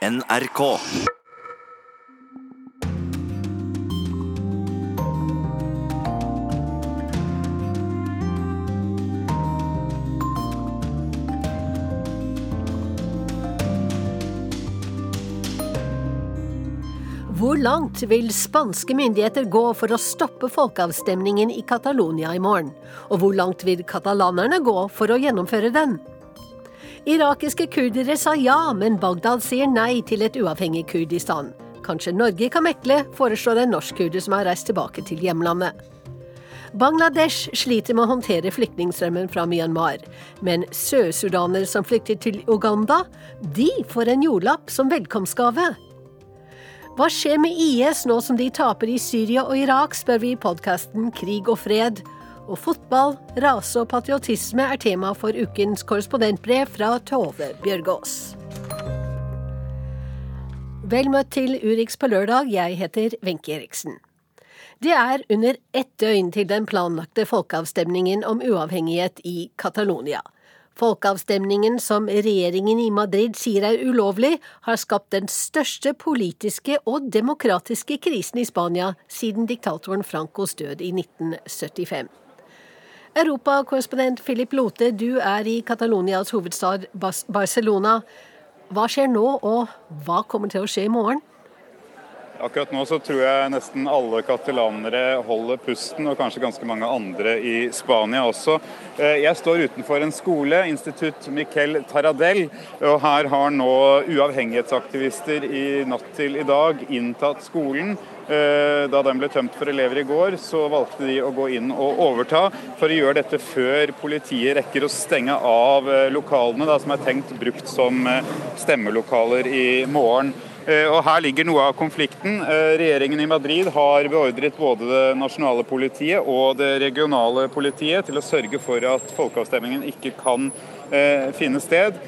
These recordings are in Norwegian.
NRK. Hvor langt vil spanske myndigheter gå for å stoppe folkeavstemningen i Catalonia i morgen? Og hvor langt vil katalanerne gå for å gjennomføre den? Irakiske kurdere sa ja, men Bagdad sier nei til et uavhengig Kurdistan. Kanskje Norge kan mekle, foreslår en norsk kurder som har reist tilbake til hjemlandet. Bangladesh sliter med å håndtere flyktningstrømmen fra Myanmar, men sørsudanere som flykter til Uganda, de får en jordlapp som velkomstgave. Hva skjer med IS nå som de taper i Syria og Irak, spør vi i podkasten Krig og fred. Og fotball, rase og patriotisme er tema for ukens korrespondentbrev fra Tove Bjørgaas. Vel møtt til Urix på lørdag, jeg heter Wenche Eriksen. Det er under ett døgn til den planlagte folkeavstemningen om uavhengighet i Catalonia. Folkeavstemningen som regjeringen i Madrid sier er ulovlig, har skapt den største politiske og demokratiske krisen i Spania siden diktatoren Francos død i 1975. Europakorrespondent Philip Lote, du er i Catalonias hovedstad Barcelona. Hva skjer nå, og hva kommer til å skje i morgen? Akkurat nå så tror jeg nesten alle katalanere holder pusten, og kanskje ganske mange andre i Spania også. Eh, jeg står utenfor en skole, Institutt Miquel Taradell, og her har nå uavhengighetsaktivister i natt til i dag inntatt skolen. Eh, da den ble tømt for elever i går, så valgte de å gå inn og overta for å gjøre dette før politiet rekker å stenge av eh, lokalene da, som er tenkt brukt som stemmelokaler i morgen. Eh, og Her ligger noe av konflikten. Eh, regjeringen i Madrid har beordret både det nasjonale politiet og det regionale politiet til å sørge for at folkeavstemningen ikke kan finne sted.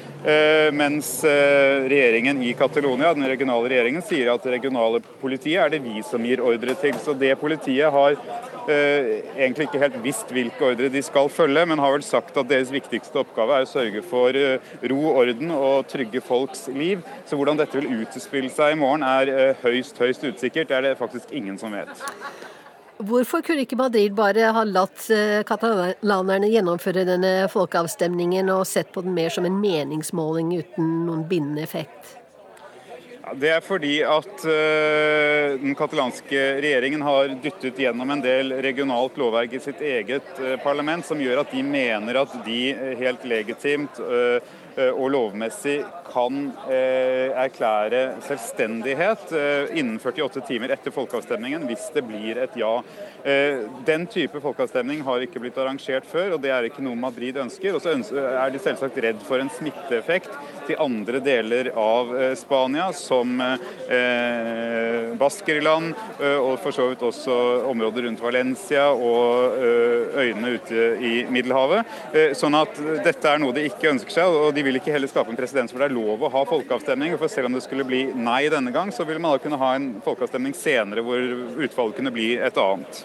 Mens regjeringen i Catalonia, den regionale regjeringen, sier at det regionale politiet er det vi som gir ordre til. Så det politiet har Eh, egentlig ikke helt visst hvilke ordre de skal følge, men har vel sagt at deres viktigste oppgave er å sørge for eh, ro, orden og trygge folks liv. Så hvordan dette vil utspille seg i morgen er eh, høyst, høyst usikkert. Det er det faktisk ingen som vet. Hvorfor kunne ikke Madrid bare ha latt katalanerne gjennomføre denne folkeavstemningen og sett på den mer som en meningsmåling uten noen bindende effekt? Det er fordi at uh, den katalanske regjeringen har dyttet gjennom en del regionalt lovverk i sitt eget uh, parlament, som gjør at de mener at de helt legitimt og lovmessig kan erklære selvstendighet innen 48 timer etter folkeavstemningen hvis det blir et ja. Den type folkeavstemning har ikke blitt arrangert før, og det er ikke noe Madrid ønsker. Og så er de selvsagt redd for en smitteeffekt til andre deler av eh, Spania, som eh, Baskerland eh, og for så vidt også områder rundt Valencia og øyene ute i Middelhavet. Sånn at dette er noe de ikke ønsker seg, og de vil ikke heller skape en presedens hvor det er lov å ha folkeavstemning. For selv om det skulle bli nei denne gang, så vil man da kunne ha en folkeavstemning senere hvor utfallet kunne bli et annet.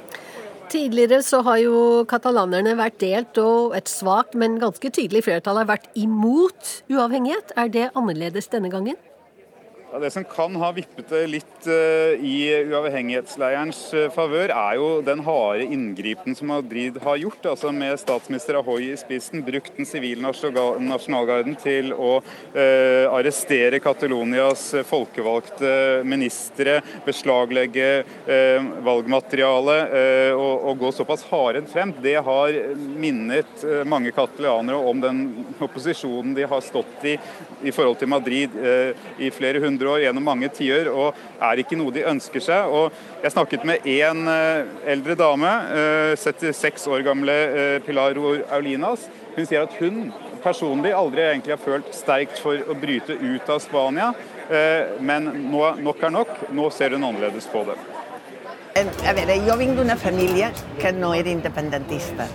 Tidligere så har jo katalanerne vært delt, og et svakt, men ganske tydelig flertall har vært imot uavhengighet. Er det annerledes denne gangen? Det som kan ha vippet det litt uh, i uavhengighetsleierens uh, favør, er jo den harde inngripen som Madrid har gjort. altså Med statsminister Ahoy i spissen, brukt den sivile nasjonalgarden til å uh, arrestere Catalonias folkevalgte ministre, beslaglegge valgmateriale og, gå såpass hardhendt frem. Det har minnet mange katalanere om den opposisjonen de har stått i i forhold til Madrid i flere hundre 100 år gjennom mange tiår, og er ikke noe de ønsker seg. Og jeg snakket med én eh, eldre dame, 76 eh, år gamle eh, Pilar Aulinas. Hun sier at hun personlig aldri egentlig har følt sterkt for å bryte ut av Spania, men nå, nok er nok. Nå ser hun annerledes på det. A ver, yo vengo de una familia que no era independentista.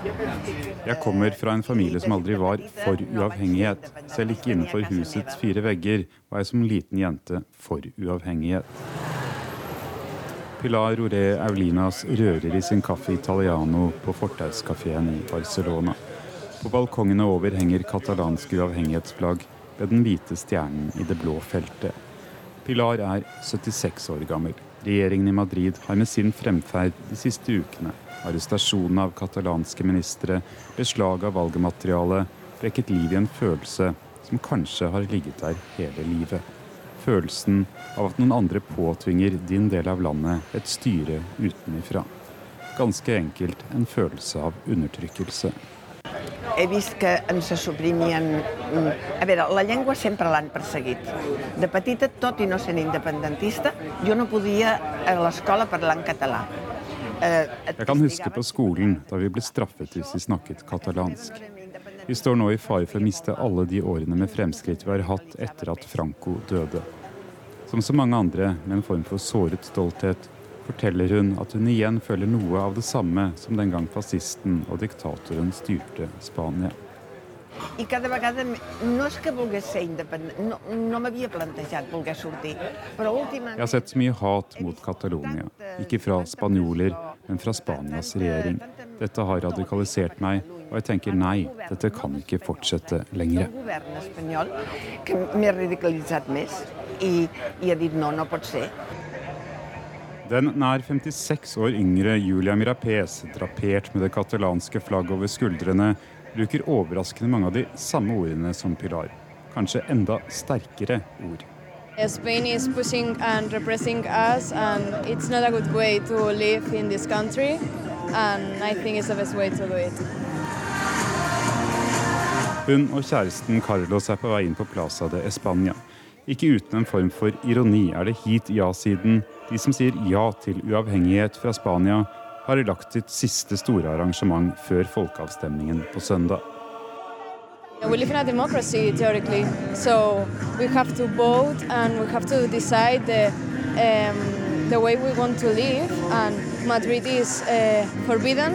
Jeg kommer fra en familie som aldri var for uavhengighet. Selv ikke innenfor husets fire vegger var jeg som liten jente for uavhengighet. Pilar Roré Aulinas rører i sin kaffe italiano på fortauskafeen i Barcelona. På balkongene over henger katalanske uavhengighetsflagg ved den hvite stjernen i det blå feltet. Pilar er 76 år gammel. Regjeringen i Madrid har med sin fremferd de siste ukene, arrestasjonen av katalanske ministre, beslag av valgmateriale, vekket liv i en følelse som kanskje har ligget der hele livet. Følelsen av at noen andre påtvinger din del av landet et styre utenifra. Ganske enkelt en følelse av undertrykkelse. He vist que ens suprimien... mm, A veure, la llengua sempre l'han perseguit. De petita, tot i no sent independentista, jo no podia a l'escola parlar en català. Eh, Jeg kan huske på skolen da vi ble straffet hvis vi snakket katalansk. Vi står nå i fare for å miste alle de årene med fremskritt vi har hatt etter at Franco døde. Som så mange andre med en form for såret stolthet forteller hun at hun igjen føler noe av det samme som den gang fascisten og diktatoren styrte Spania. I cada vegada no és que volgués ser independent, no, no m'havia plantejat voler sortir, però últimament... Jeg har sett så mye hat mot Catalonia. Ikke fra spanjoler, men fra Spanias regjering. Dette har radikalisert meg, og jeg tenker nei, dette kan ikke fortsette lenger. I, i ha dit no, no pot ser. Den nær 56 år yngre Julia Mirapes, drapert med det katalanske flagget over skuldrene, bruker overraskende mange av de samme ordene som Pilar. Kanskje enda sterkere ord. Spain is pushing and repressing us, and it's not a good way to live in this country. And I think it's the best way to do it. Hun og kjæresten Carlos er på vei inn på Plaza de España. Ikke uten en form for ironi er det hit ja-siden, de som sier ja til uavhengighet fra Spania, har lagt sitt siste store arrangement før folkeavstemningen på søndag. We live in a democracy, theoretically, so we have to vote and we have to decide the, um, the way we want to live. And Madrid is uh, forbidden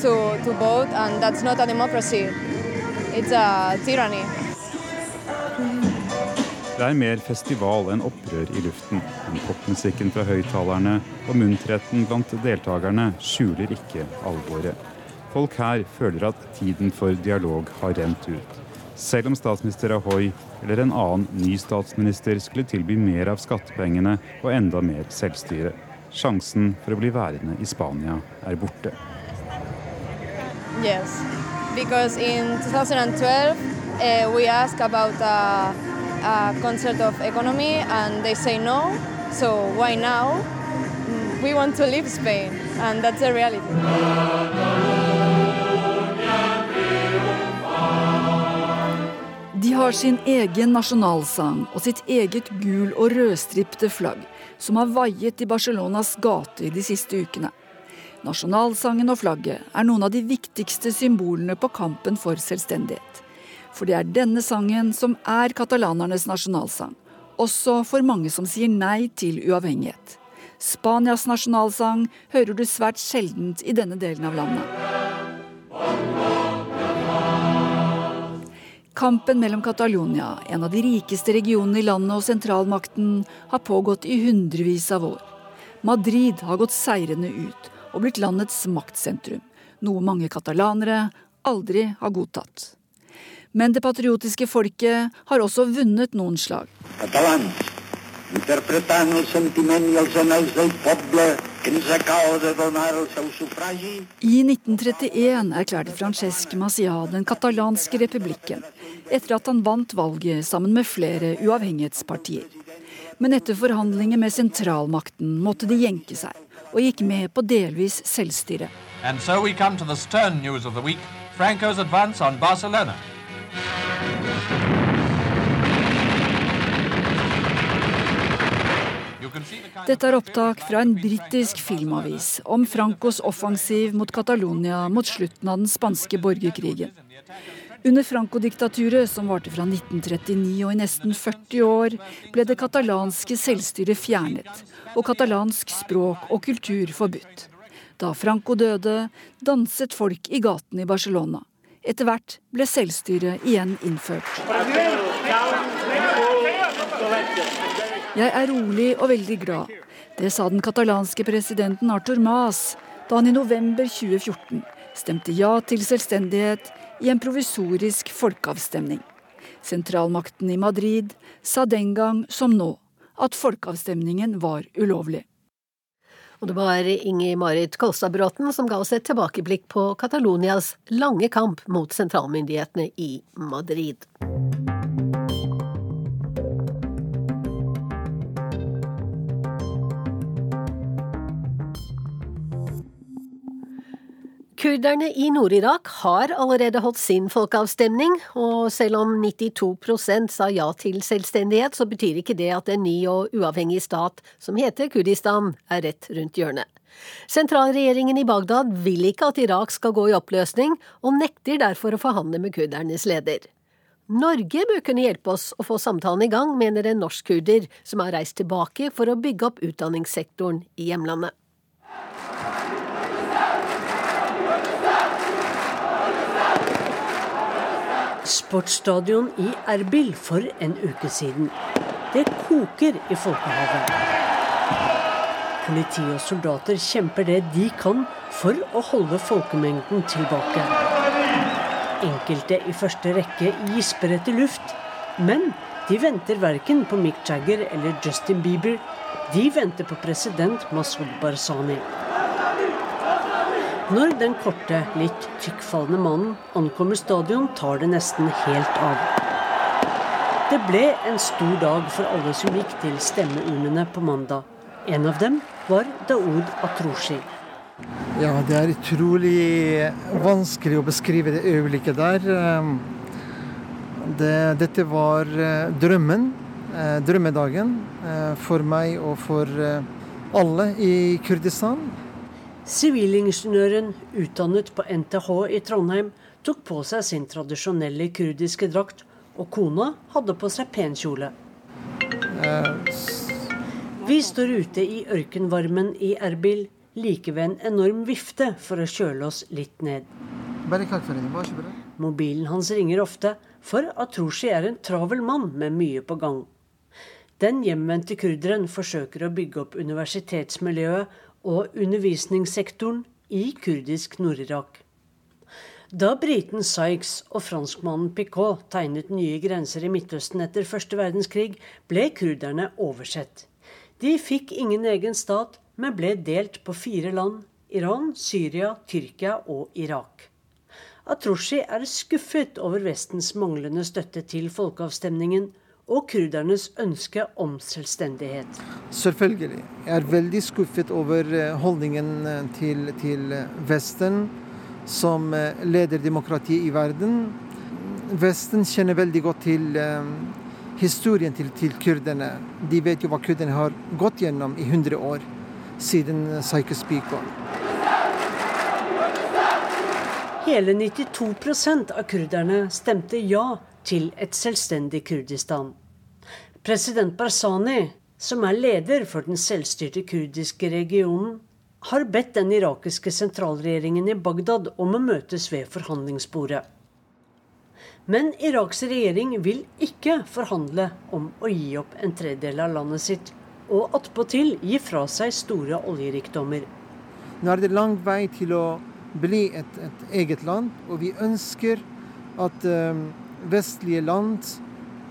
to, to vote, and that's not a democracy, it's a tyranny. Det er mer festival enn opprør i luften. Men popmusikken fra høyttalerne og munterheten blant deltakerne skjuler ikke alvoret. Folk her føler at tiden for dialog har rent ut. Selv om statsminister Ahoy eller en annen ny statsminister skulle tilby mer av skattepengene og enda mer selvstyre. Sjansen for å bli værende i Spania er borte. Yes, because in 2012 uh, we asked a concert of economy and they say no. So why now? Mm, We want to leave Spain, and that's the reality. De har sin egen nasjonalsang og sitt eget gul- og rødstripte flagg, som har vaiet i Barcelonas gater de siste ukene. Nasjonalsangen og flagget er noen av de viktigste symbolene på kampen for selvstendighet. For det er denne sangen som er katalanernes nasjonalsang, også for mange som sier nei til uavhengighet. Spanias nasjonalsang hører du svært sjeldent i denne delen av landet. Kampen mellom Catalonia, en av de rikeste regionene i landet og sentralmakten, har pågått i hundrevis av år. Madrid har gått seirende ut og blitt landets maktsentrum, noe mange katalanere aldri har godtatt. Men det patriotiske folket har også vunnet noen slag. I 1931 erklærte Francesc Macià den katalanske republikken, etter at han vant valget sammen med flere uavhengighetspartier. Men etter forhandlinger med sentralmakten måtte de jenke seg, og gikk med på delvis selvstyre. And so we come to the stern news of the week Franco's advance on Barcelona. Dette er opptak fra en britisk filmavis om Francos offensiv mot Catalonia mot slutten av den spanske borgerkrigen. Under Franco-diktaturet, som varte fra 1939 og i nesten 40 år, ble det katalanske selvstyret fjernet, og katalansk språk og kultur forbudt. Da Franco døde, danset folk i gatene i Barcelona. Etter hvert ble selvstyret igjen innført. Jeg er rolig og veldig glad. Det sa den katalanske presidenten Artur Mas da han i november 2014 stemte ja til selvstendighet i en provisorisk folkeavstemning. Sentralmakten i Madrid sa den gang som nå at folkeavstemningen var ulovlig. Og det var Inger-Marit Kolstad Bråten som ga oss et tilbakeblikk på Catalonias lange kamp mot sentralmyndighetene i Madrid. Kurderne i Nord-Irak har allerede holdt sin folkeavstemning, og selv om 92% sa ja til selvstendighet, så betyr ikke det at en ny og uavhengig stat som heter Kurdistan, er rett rundt hjørnet. Sentralregjeringen i Bagdad vil ikke at Irak skal gå i oppløsning, og nekter derfor å forhandle med kurdernes leder. Norge bør kunne hjelpe oss å få samtalen i gang, mener en norsk kurder som har reist tilbake for å bygge opp utdanningssektoren i hjemlandet. Sportsstadion i Erbil for en uke siden. Det koker i folkehavet. Politi og soldater kjemper det de kan for å holde folkemengden tilbake. Enkelte i første rekke gisper etter luft, men de venter verken på Mick Jagger eller Justin Bieber. De venter på president Masud Barzani. Når den korte, litt tykkfallende mannen ankommer stadion, tar det nesten helt av. Det ble en stor dag for alle som gikk til stemmeurnene på mandag. En av dem var Daoud Atroshi. Ja, det er utrolig vanskelig å beskrive det øyeblikket der. Ehm, det, dette var eh, drømmen, eh, drømmedagen, eh, for meg og for alle i Kurdistan. Sivilingeniøren, utdannet på NTH i Trondheim, tok på seg sin tradisjonelle kurdiske drakt, og kona hadde på seg penkjole. Vi står ute i ørkenvarmen i Erbil, like ved en enorm vifte for å kjøle oss litt ned. Mobilen hans ringer ofte, for Atroshi er en travel mann med mye på gang. Den hjemvendte kurderen forsøker å bygge opp universitetsmiljøet og undervisningssektoren i kurdisk Nord-Irak. Da briten Sykes og franskmannen Picot tegnet nye grenser i Midtøsten etter første verdenskrig, ble kurderne oversett. De fikk ingen egen stat, men ble delt på fire land Iran, Syria, Tyrkia og Irak. Atroshi er skuffet over Vestens manglende støtte til folkeavstemningen, og kurdernes ønske om selvstendighet. Selvfølgelig. Jeg er veldig skuffet over eh, holdningen eh, til, til Vesten som eh, leder demokratiet i verden. Vesten kjenner veldig godt til historien til, til, kurderne. De vet jo hva kurderne har gått gjennom i 100 år siden Sykes Biko. Hele 92% av kurderne stemte ja til et selvstendig Kurdistan. President Barzani, som er leder for den selvstyrte kurdiske regionen, har bedt den irakiske sentralregjeringen i Bagdad om å møtes ved forhandlingsbordet. Men Iraks regjering vil ikke forhandle om å gi opp en tredjedel av landet sitt, og attpåtil gi fra seg store oljerikdommer. Nå er det lang vei til å bli et, et eget land, og vi ønsker at um, vestlige land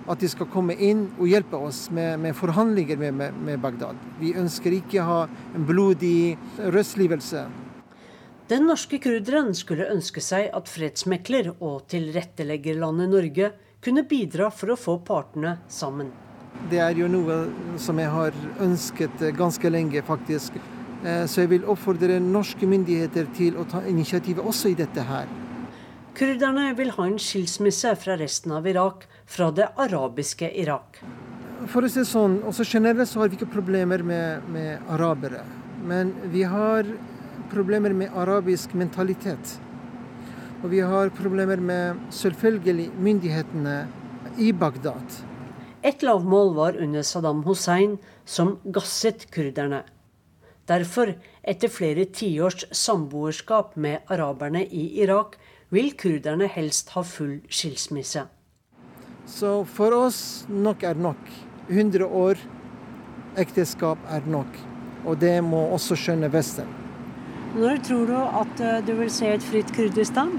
at de skal komme inn og hjelpe oss med, med forhandlinger med, med, med, Bagdad. Vi ønsker ikke å ha en blodig rødslivelse. Den norske kurderen skulle ønske seg at fredsmekler og tilretteleggerlandet Norge kunne bidra for å få partene sammen. Det er jo noe som jeg har ønsket ganske lenge, faktisk. Eh, så jeg vil oppfordre norske myndigheter til å ta initiativet også i dette her. Kurderne vil ha en skilsmisse fra resten av Irak, fra det arabiske Irak. For å si sånn, også Generelt så har vi ikke problemer med, med arabere. Men vi har problemer med arabisk mentalitet. Og vi har problemer med selvfølgelig myndighetene i Bagdad. Et lavmål var under Saddam Hussein, som gasset kurderne. Derfor, etter flere tiårs samboerskap med araberne i Irak, vil kurderne helst ha full skilsmisse. Så for oss nok er nok. 100 år ekteskap er nok. Og det må også skjønne Vesten. Når tror du at eh, du vil se et fritt Kurdistan?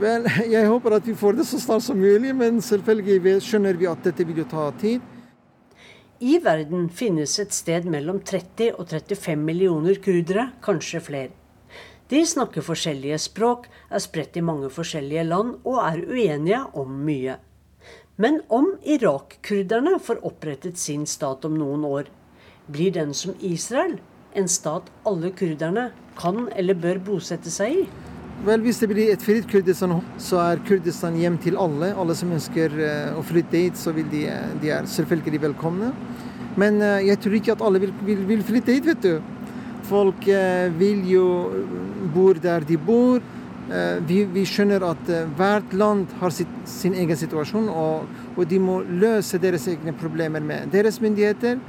Vel, jeg håper at vi får det så snart som mulig, men selvfølgelig skjønner vi at dette vil jo ta tid. i verden finnes et sted mellom 30 og 35 millioner kurdere, kanskje flere. De snakker forskjellige språk, er spredt i mange forskjellige land og er uenige om mye. Men om Irak-kurderne får opprettet sin stat om noen år, blir den som Israel en stat alle kurderne kan eller bør bosette seg i? Vel, Hvis det blir et fritt Kurdistan, så er Kurdistan hjem til alle. Alle som ønsker uh, å flytte hit, så vil de, de er selvfølgelig velkomne. Men uh, jeg tror ikke at alle vil, vil, vil flytte hit, vet du. Folk uh, vil jo bo der de bor. Vi, vi, skjønner at hvert land har sitt, sin egen situasjon, og, og de må løse deres egne problemer med deres myndigheter.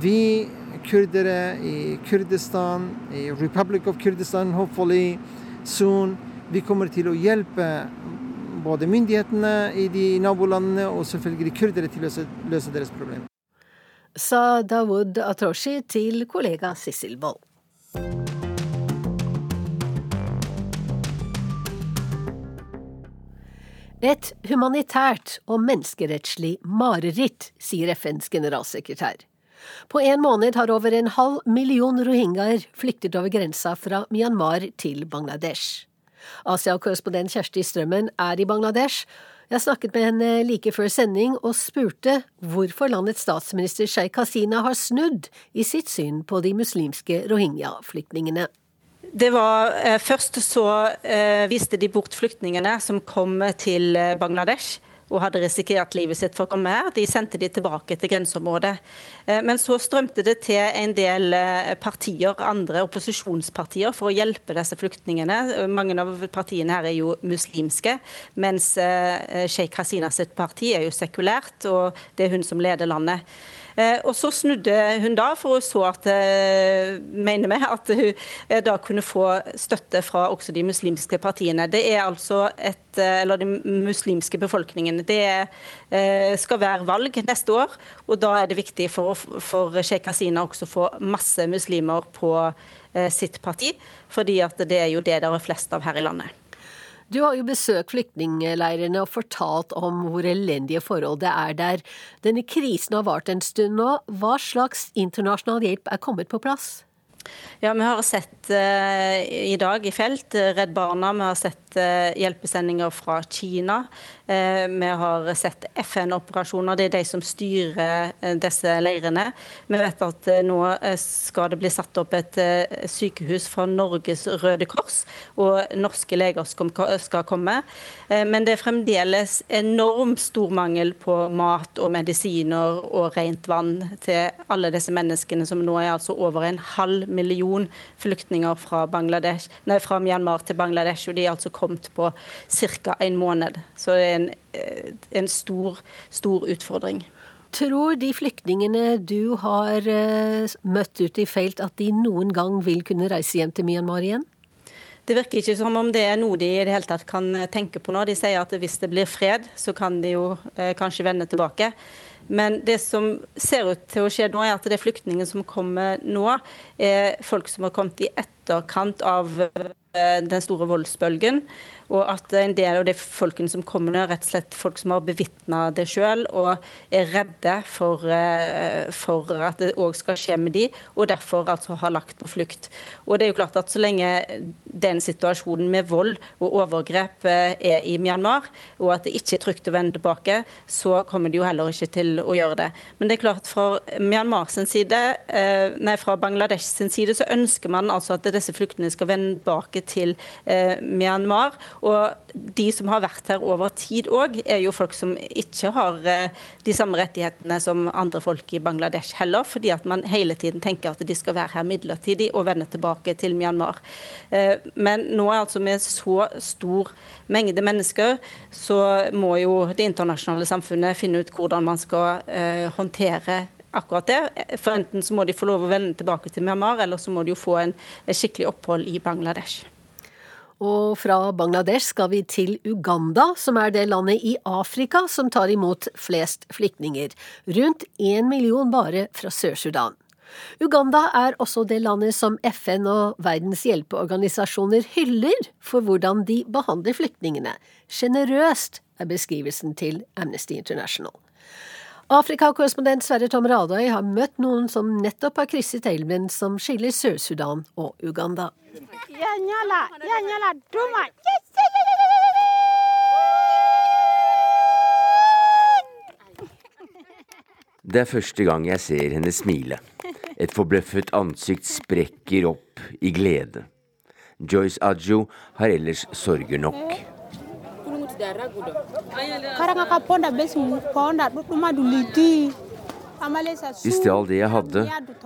Vi kurdere i Kurdistan, i Republic of Kurdistan, hopefully soon. Vi kommer til å hjelpe både myndighetene i de nabolandene og selvfølgelig kurdere til å løse, løse deres problemer. Sa Dawood Atroshi til kollega Sissel Wold. Et humanitært og menneskerettslig mareritt, sier FNs generalsekretær. På en måned har over en halv million rohingyaer flyktet over grensa fra Myanmar til Bangladesh. Asia-korrespondent Kjersti Strømmen er i Bangladesh. Jeg snakket med henne like før sending og spurte hvorfor landets statsminister Sheikh Hasina har snudd i sitt syn på de muslimske rohingya-flyktningene. Det var eh, Først så eh, viste de bort flyktningene som kom til eh, Bangladesh og hadde risikert livet sitt for å komme her. De sendte de tilbake til grenseområdet. Eh, men så strømte det til en del eh, partier, andre opposisjonspartier, for å hjelpe disse flyktningene. Mange av partiene her er jo muslimske, mens eh, Sheikh Hasina sitt parti er jo sekulært, og det er hun som leder landet. Eh, og så snudde hun da, for hun så at eh, mener vi, at hun eh, da kunne få støtte fra også de muslimske partiene. Det er altså et eller den muslimske befolkningen. Det skal være valg neste år, og da er det viktig for, for Sheikh Hasina også å få masse muslimer på sitt parti, fordi at det er jo det det er flest av her i landet. Du har jo besøkt flyktningleirene og fortalt om hvor elendige forhold det er der. Denne krisen har vart en stund nå. Hva slags internasjonal hjelp er kommet på plass? Ja, Vi har sett uh, i dag i felt Redd Barna, vi har sett uh, hjelpesendinger fra Kina. Uh, vi har sett FN-operasjoner, det er de som styrer disse leirene. Vi vet at nå skal det bli satt opp et sykehus fra Norges Røde Kors, og norske leger skal komme. Men det er fremdeles enormt stor mangel på mat og medisiner og rent vann til alle disse menneskene, som nå er altså over en halv million flyktninger fra, nei, fra, Myanmar til Bangladesh. og De er altså kommet på ca. en måned. Så det er en, eh, en stor, stor utfordring. Tror de flyktningene du har uh, møtt ute i felt at de noen gang vil kunne reise hjem til Myanmar igjen? Det virker ikke som om det er noe de i det hele tatt kan tenke på nå. De sier at hvis det blir fred, så kan de jo eh, kanskje vende tilbake. Men det som ser ut til å skje nå, er at det er flyktninger som kommer nå, er folk som har kommet i etterkant av eh, den store voldsbølgen. Og at en del av de folkene som kommer nå, er rett og slett folk som har bevitna det sjøl, og er redde for, eh, for at det òg skal skje med de, og derfor altså har lagt på flukt. Og det er jo klart at Så lenge den situasjonen med vold og overgrep eh, er i Myanmar, og at det ikke er trygt å vende tilbake, så kommer de jo heller ikke til å gjøre det. Men det er klart fra Myanmar sin side, eh, nei, fra Bangladesh sin side så ønsker man altså at disse flyktningene skal vende tilbake til Myanmar. Og de som har vært her over tid òg, er jo folk som ikke har eh, de samme rettighetene som andre folk i Bangladesh heller, fordi at man hele tiden tenker at de skal være her midlertidig og vende tilbake til Myanmar. Eh, men nå er altså med så stor mengde mennesker, så må jo det internasjonale samfunnet finne ut hvordan man skal eh, håndtere akkurat det. For enten så må de få lov å vende tilbake til Myanmar, eller så må de jo få en skikkelig opphold i Bangladesh. Og fra Bangladesh skal vi til Uganda, som er det landet i Afrika som tar imot flest flyktninger. Rundt én million bare fra Sør-Sudan. Uganda er også det landet som FN og verdens hjelpeorganisasjoner hyller for hvordan de behandler flyktningene. Sjenerøst er beskrivelsen til Amnesty International. Afrikakorrespondent Sverre Tom Radøy har møtt noen som nettopp har krysset elven som skiller Sør-Sudan og Uganda. Det er første gang jeg ser henne smile. Et forbløffet ansikt sprekker opp i glede. Joyce Adjo har ellers sorger nok. De stjal det jeg hadde.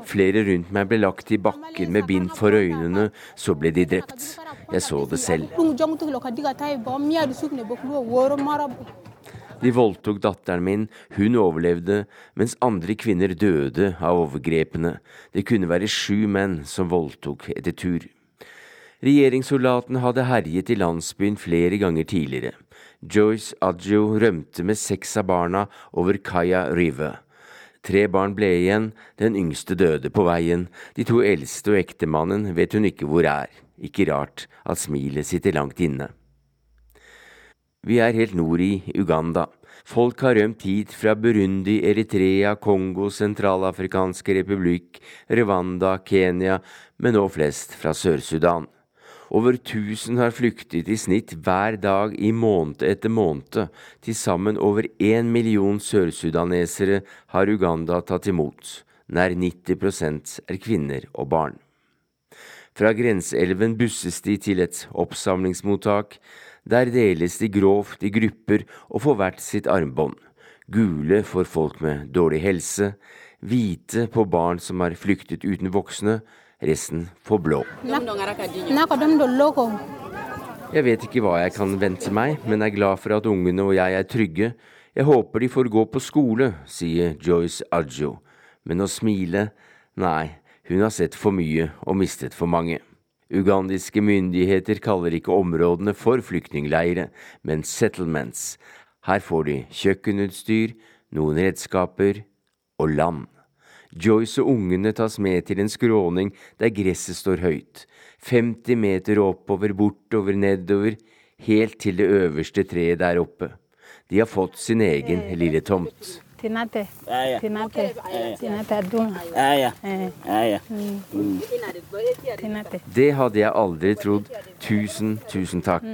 Flere rundt meg ble lagt i bakken med bind for øynene, så ble de drept. Jeg så det selv. De voldtok datteren min, hun overlevde, mens andre kvinner døde av overgrepene. Det kunne være sju menn som voldtok etter tur. Regjeringssoldatene hadde herjet i landsbyen flere ganger tidligere. Joyce Adjo rømte med seks av barna over Kaya River. Tre barn ble igjen, den yngste døde på veien, de to eldste og ektemannen vet hun ikke hvor er, ikke rart at smilet sitter langt inne. Vi er helt nord i Uganda. Folk har rømt hit fra Burundi, Eritrea, Kongo, Sentralafrikanske republikk, Rwanda, Kenya, men nå flest fra Sør-Sudan. Over 1000 har flyktet i snitt hver dag i måned etter måned. Til sammen over én million sørsudanesere har Uganda tatt imot. Nær 90% er kvinner og barn. Fra grenseelven busses de til et oppsamlingsmottak. Der deles de grovt i grupper og får hvert sitt armbånd. Gule for folk med dårlig helse, hvite på barn som har flyktet uten voksne, resten får blå. Jeg vet ikke hva jeg kan vente meg, men er glad for at ungene og jeg er trygge. Jeg håper de får gå på skole, sier Joyce Adjo. Men å smile? Nei, hun har sett for mye og mistet for mange. Ugandiske myndigheter kaller ikke områdene for flyktningleire, men settlements. Her får de kjøkkenutstyr, noen redskaper og land. Joyce og ungene tas med til en skråning der gresset står høyt. 50 meter oppover, bortover, nedover, helt til det øverste treet der oppe. De har fått sin egen lille tomt. Det hadde jeg aldri trodd. Tusen, tusen takk.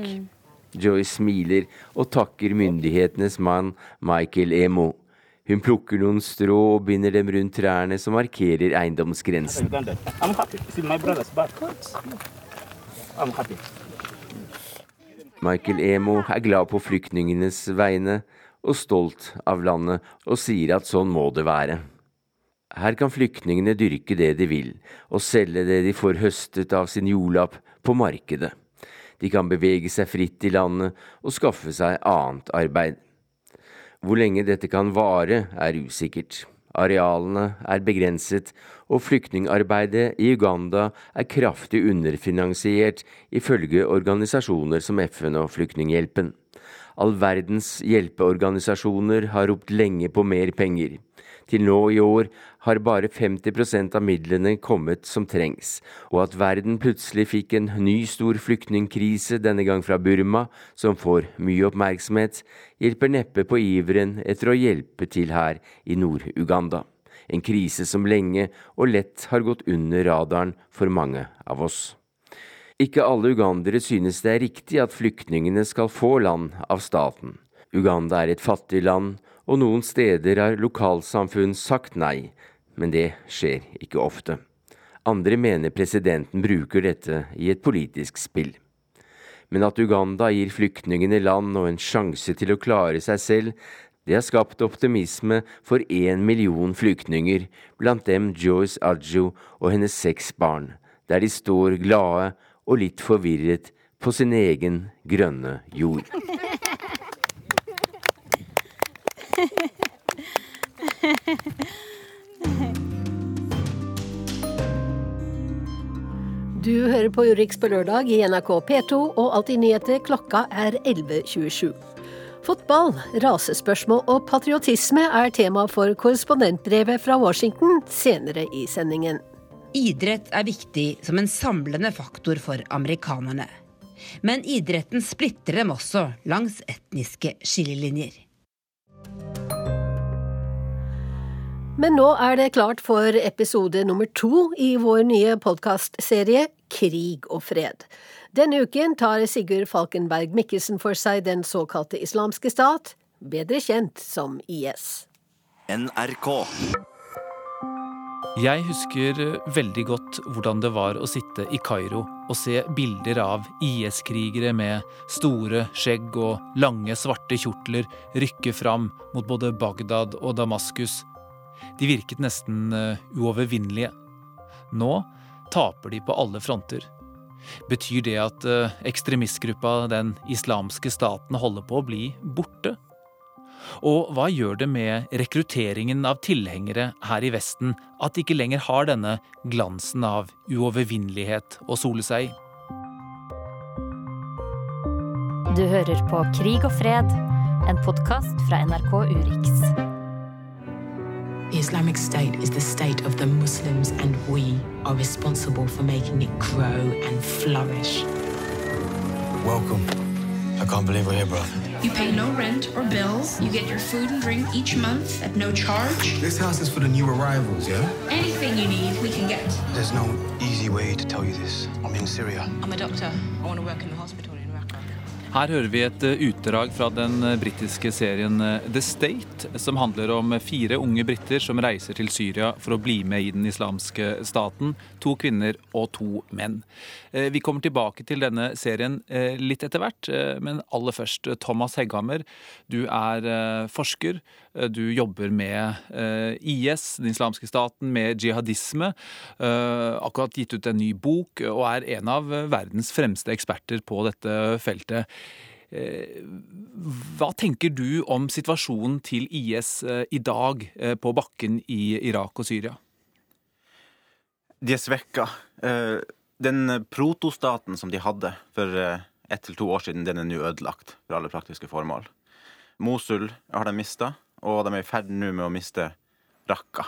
Joyce smiler og takker myndighetenes mann Michael Emo. Hun plukker noen strå og binder dem rundt trærne som markerer eiendomsgrensen. Michael Emo er glad på flyktningenes vegne og stolt av landet, og sier at sånn må det være. Her kan flyktningene dyrke det de vil, og selge det de får høstet av sin jordlapp, på markedet. De kan bevege seg fritt i landet og skaffe seg annet arbeid. Hvor lenge dette kan vare, er usikkert. Arealene er begrenset, og flyktningarbeidet i Uganda er kraftig underfinansiert, ifølge organisasjoner som FN og Flyktninghjelpen. All verdens hjelpeorganisasjoner har ropt lenge på mer penger. Til nå i år har bare 50% av midlene kommet som trengs, og at verden plutselig fikk en ny stor flyktningkrise, denne gang fra Burma, som får mye oppmerksomhet, hjelper neppe på iveren etter å hjelpe til her i Nord-Uganda. En krise som lenge og lett har gått under radaren for mange av oss. Ikke alle ugandere synes det er riktig at flyktningene skal få land av staten. Uganda er et fattig land, og noen steder har lokalsamfunn sagt nei, men det skjer ikke ofte. Andre mener presidenten bruker dette i et politisk spill. Men at Uganda gir flyktningene land og en sjanse til å klare seg selv, det har skapt optimisme for én million flyktninger, blant dem Joyce Adjo og hennes seks barn, der de står glade og litt forvirret på sin egen grønne jord. Du hører på Urix på lørdag i NRK P2 og Alltid nyheter. Klokka er 11.27. Fotball, rasespørsmål og patriotisme er tema for korrespondentbrevet fra Washington senere i sendingen. Idrett er viktig som en samlende faktor for amerikanerne. Men idretten splitter dem også langs etniske skillelinjer. Men nå er det klart for episode nummer to i vår nye podkastserie Krig og fred. Denne uken tar Sigurd Falkenberg Mikkelsen for seg den såkalte islamske stat, bedre kjent som IS. NRK. Jeg husker veldig godt hvordan det var å sitte i Kairo og se bilder av IS-krigere med store skjegg og lange, svarte kjortler rykke fram mot både Bagdad og Damaskus de virket nesten eh, uovervinnelige. Nå taper de på alle fronter. Betyr det at eh, ekstremistgruppa Den islamske staten holder på å bli borte? Og hva gjør det med rekrutteringen av tilhengere her i Vesten at de ikke lenger har denne glansen av uovervinnelighet å sole seg i? Du hører på Krig og fred, en podkast fra NRK Urix. Islamic State is the state of the Muslims, and we are responsible for making it grow and flourish. Welcome. I can't believe we're here, brother. You pay no rent or bills. You get your food and drink each month at no charge. This house is for the new arrivals, yeah? Anything you need, we can get. There's no easy way to tell you this. I'm in Syria. I'm a doctor. I want to work in the hospital. Her hører vi et eh, utdrag fra den eh, britiske serien eh, The State, som handler om fire unge briter som reiser til Syria for å bli med i den islamske staten. To kvinner og to menn. Vi kommer tilbake til denne serien litt etter hvert, men aller først Thomas Hegghammer. Du er forsker. Du jobber med IS, den islamske staten, med jihadisme. Akkurat gitt ut en ny bok og er en av verdens fremste eksperter på dette feltet. Eh, hva tenker du om situasjonen til IS eh, i dag eh, på bakken i Irak og Syria? De er svekka. Den protostaten som de hadde for ett til to år siden, den er nå ødelagt for alle praktiske formål. Mosul har de mista, og de er i ferd nå med å miste Raqqa.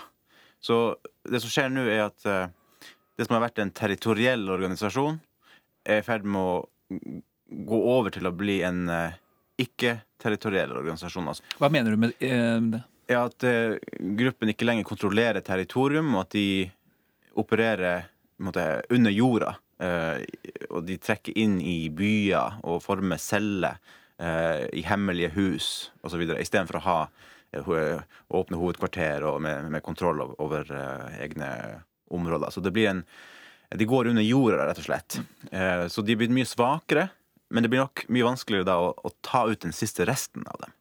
Så det som skjer nå, er at det som har vært en territoriell organisasjon, er i ferd med å gå over til å bli en uh, ikke-territoriell organisasjon. Altså. Hva mener du med uh, det? Ja, At gruppen ikke lenger kontrollerer territorium, og at de opererer måte, under jorda. og de trekker inn i byer og former celler i hemmelige hus osv. Istedenfor å ha åpne hovedkvarter og med, med kontroll over egne områder. Så det blir en De går under jorda, rett og slett. så de er blitt mye svakere. Men det blir nok mye vanskeligere da å, å ta ut den siste resten av dem.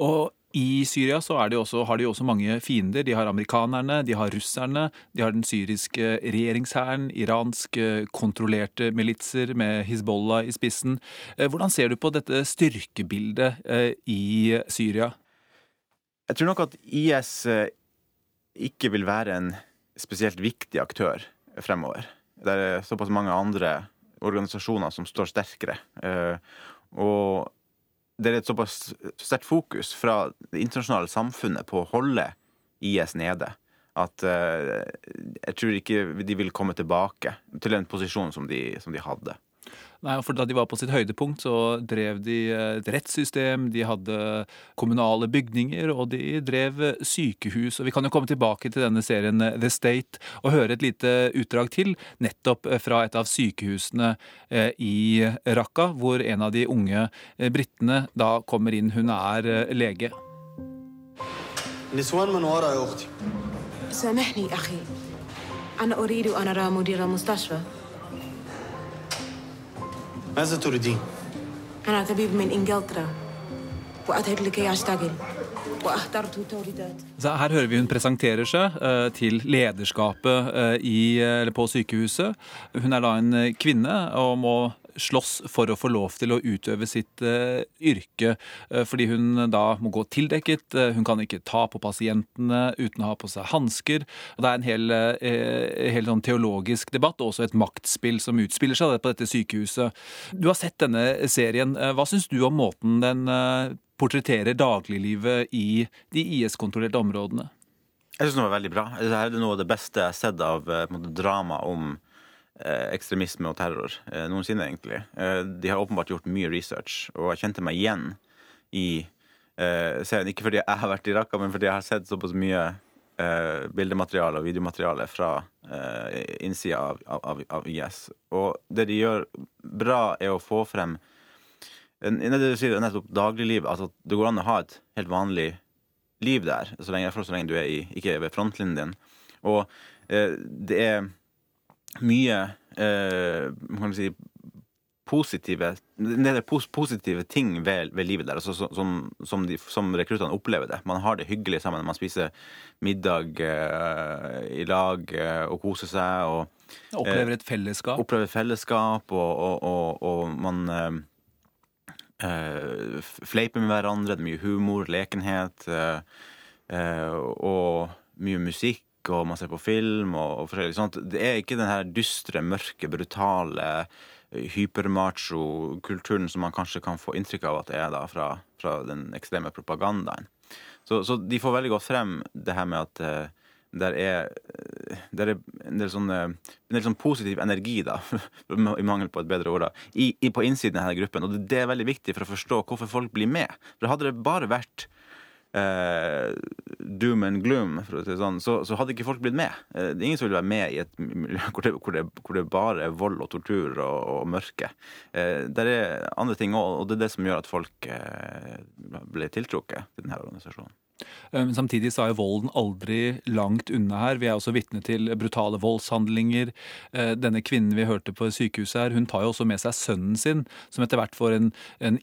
Og i Syria så de også, har de også mange fiender. De har amerikanerne, de har russerne, de har den syriske regjeringshæren, iransk eh, kontrollerte militser med Hizbollah i spissen. Eh, hvordan ser du på dette styrkebildet eh, i Syria? Jeg tror nok at IS ikke vil være en spesielt viktig aktør fremover. Det er såpass mange andre organisasjoner som står sterkere. Eh, og det er et såpass sterkt fokus fra det internasjonale samfunnet på å holde IS nede at jeg tror ikke de vil komme tilbake til den posisjonen som de, som de hadde. Nei, for Da de var på sitt høydepunkt, så drev de et rettssystem, de hadde kommunale bygninger, og de drev sykehus. Og Vi kan jo komme tilbake til denne serien The State og høre et lite utdrag til, nettopp fra et av sykehusene eh, i Raqqa, hvor en av de unge eh, britene da kommer inn. Hun er eh, lege. سامحني أخي أنا أريد أن أرى مدير المستشفى ماذا تريدين؟ أنا طبيب من إنجلترا وأذهب لكي أشتغل Så her hører vi hun presenterer seg uh, til lederskapet uh, i, uh, på sykehuset. Hun er da en kvinne og må slåss for å få lov til å utøve sitt uh, yrke. Uh, fordi hun da må gå tildekket, uh, hun kan ikke ta på pasientene uten å ha på seg hansker. Det er en hel, hel sånn teologisk debatt og også et maktspill som utspiller seg på dette sykehuset. Du har sett denne serien. Hva syns du om måten den portretterer dagliglivet i de IS-kontrollerte områdene? Jeg syns den var veldig bra. Dette er noe av det beste jeg har sett av drama om Eh, ekstremisme og terror eh, noensinne, egentlig. Eh, de har åpenbart gjort mye research, og jeg kjente meg igjen i serien. Ikke fordi jeg har vært i Raqqa, men fordi jeg har sett såpass mye eh, bildemateriale og videomateriale fra eh, innsida av, av, av IS. Og det de gjør bra, er å få frem det du sier, nettopp dagliglivet. Altså det går an å ha et helt vanlig liv der, så lenge, så lenge du er i, ikke ved frontlinjen din. Og eh, det er mye eh, kan si, positive det er pos positive ting ved, ved livet der, altså, som, som, de, som rekruttene opplever det. Man har det hyggelig sammen. Man spiser middag eh, i lag eh, og koser seg. Og, Opplever et fellesskap. Opplever et fellesskap, og, og, og, og man eh, fleiper med hverandre. Det er mye humor, lekenhet. eh, eh, og mye musikk, og man ser på film og, og forskjellig sånt. Det er ikke den her dystre, mørke, brutale eh, hypermacho-kulturen som man kanskje kan få inntrykk av at det er da fra, fra den ekstreme propagandaen. Så, så de får veldig godt frem det her med at eh, der er, eh, der er en del sånn, en del sånn positiv energi, da, i mangel på et bedre ord, da, i, i, på innsiden av denne gruppen. Og det er veldig viktig for å forstå hvorfor folk blir med. For hadde det bare vært eh, doom and gloom, si sånn, så, så hadde ikke folk blitt med. Eh, det er ingen som vil være med i et miljø hvor det, hvor det, hvor det bare er vold og tortur og, og mørke. Eh, det er andre ting òg, og det er det som gjør at folk eh, ble tiltrukket til denne organisasjonen. Eh, Men samtidig så er jo volden aldri langt unna her. Vi er også vitne til brutale voldshandlinger. Eh, Denne kvinnen vi hørte på sykehuset her, hun tar jo også med seg sønnen sin, som etter hvert får en, en